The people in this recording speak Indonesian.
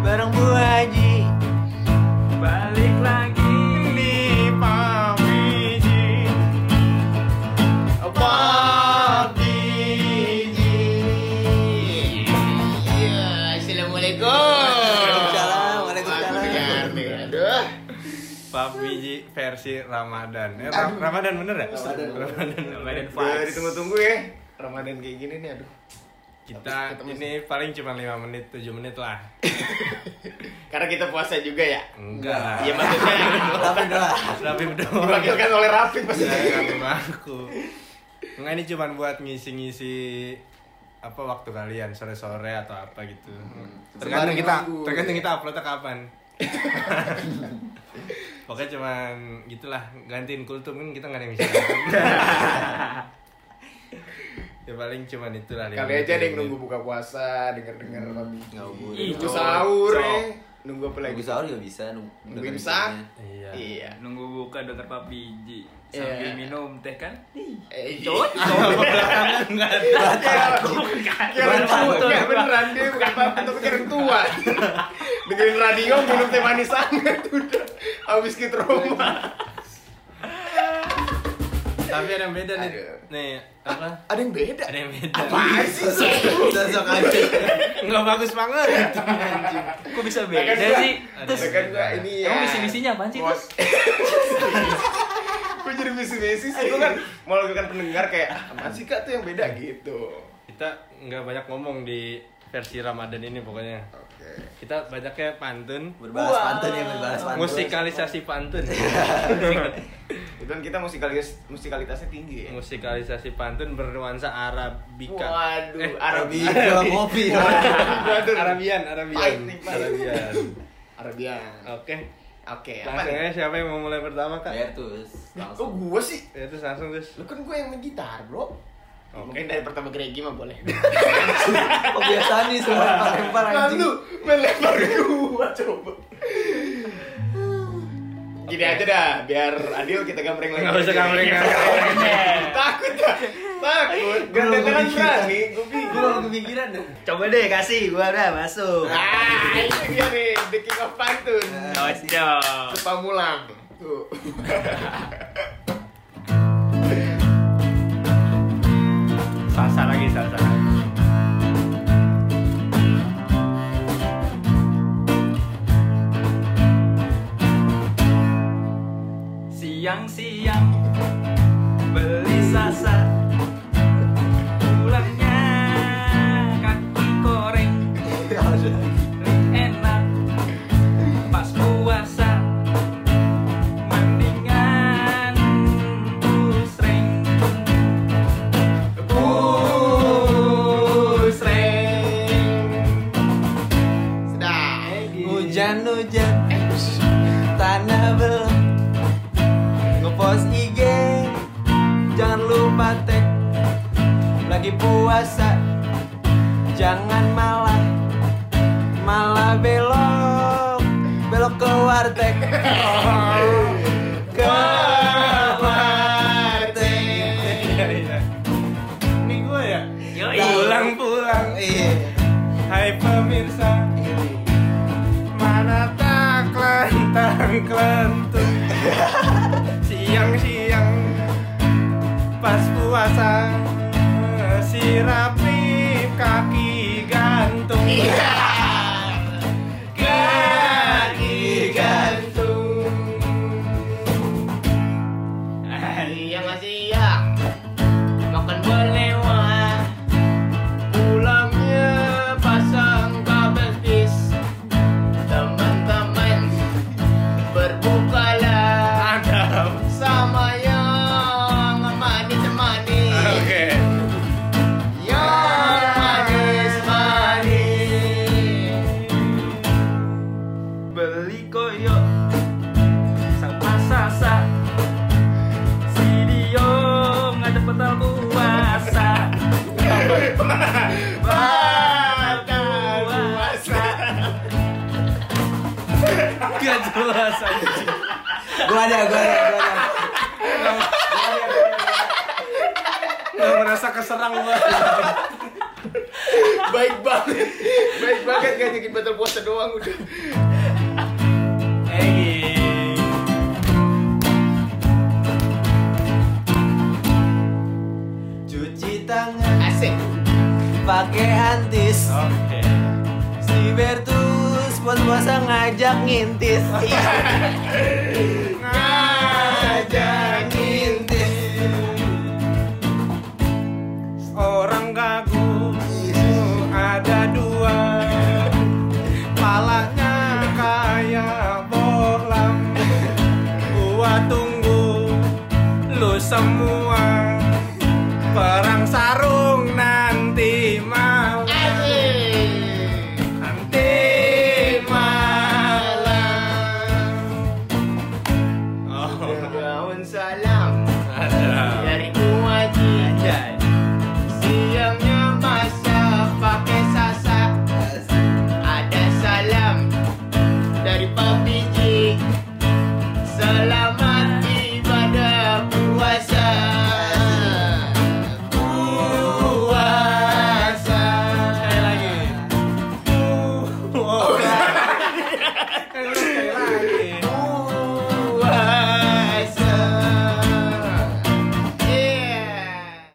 bareng Bu Haji Balik lagi di Pamiji Pamiji Iya, Assalamualaikum. Pap biji versi Ramadan. Eh, Ra- Ramadan bener ya? Ramadan. Ramadan. Ramadan Udah vibes. ditunggu-tunggu ya. Ramadan kayak gini nih, aduh. Kita ini paling cuma 5 menit, 7 menit lah. Karena kita puasa juga ya. Enggak lah. Iya maksudnya Tapi doa Tapi doang. diwakilkan oleh Rafiq maksudnya. Jangan ngaku. Enggak ini cuma buat ngisi-ngisi apa waktu kalian sore-sore atau apa gitu. Tergantung Sembari kita, tergantung kita uploadnya kapan. Pokoknya cuman gitulah gantiin kultum kan kita nggak ada yang bisa. ya paling cuman itulah. Kali aja ada yang nunggu buka puasa, denger-denger Rabi. Ngabur Ih, Nunggu sahur ya. Nunggu apa lagi? Lagi sahur juga bisa nung- Nungguin dengerin sah. filmnya. Iya. Iya. Nunggu buka denger Pak Biji Iya. Sambil minum teh kan Eh, Cocok Enggak ada. Kayak orang tua, kayak beneran dia bukan tapi kayak orang tua. Dengerin radio minum teh manis sangat udah. Habis kita rumah. Tapi ada yang beda nih. Aduh. Nih, apa? Ada yang beda. Ada yang beda. Apaan sih? Sosok aja Enggak bagus banget. Kok bisa beda sih? Terus kan gua ini ya. Emang misi-misinya apaan sih. Gue jadi misi-misi sih, gue kan mau lakukan pendengar kayak ah, apaan sih kak tuh yang beda gitu. Kita nggak banyak ngomong di versi Ramadan ini pokoknya. Oke. Kita banyaknya pantun, Berbalas pantun ya berbalas pantun musikalisasi pantun. Itu kan kita musikalis musikalitasnya tinggi ya. musikalisasi pantun bernuansa Arabika. Waduh, Eh, Arabi. Arabica, kopi. Arabian, Arabian. Arabian. Arabian. Oke. Oke, apa Langsung aja siapa yang mau mulai pertama, Kak? Bertus Kok langsung gua sih? Ya terus langsung terus. Lu kan gue yang main gitar, bro. Oke. Mungkin dari pertama Gregi mah boleh. Kok biasa nih semua lempar-lempar anjing Lalu melempar gua coba. Gini aja dah, biar adil kita gambreng lagi. Nggak usah gambreng-gambreng. Takut dah, takut. Gak Gua tendangan kepikiran. berani, gue Gue baru kepikiran deh Coba deh kasih, gua udah masuk Ah, ini dia nih, the king of pantun. Cocok Sepamulang. Tuh. Salsa lagi, salsa Siang-siang beli Tanah belum Ngepost IG Jangan lupa tag. Lagi puasa Jangan malah Malah belok Belok ke warteg. Ke warteg. Ini gue ya. Pulang-pulang. Iya. Hai pemirsa, kelentang kelentung Siang-siang pas puasa Si rapi kaki gantung. Kaki gantung. Iya masih ya. Makan berlewah. Koyo. Sama sasa si Dio ngadep petal puasa. Bakal puasa. Gak jelas anjing. Gue ada, gue ada, gue ada. Gak merasa keserang banget Baik banget. Baik banget. Gak ngajakin batal puasa doang udah. tangan. Asik. Pakai antis. Oke. Okay. Si Bertus puas-puasa ngajak ngintis. Ngajak ngintis. Orang kaku ada dua. Palanya kayak bolam Gua tunggu lu semua. Para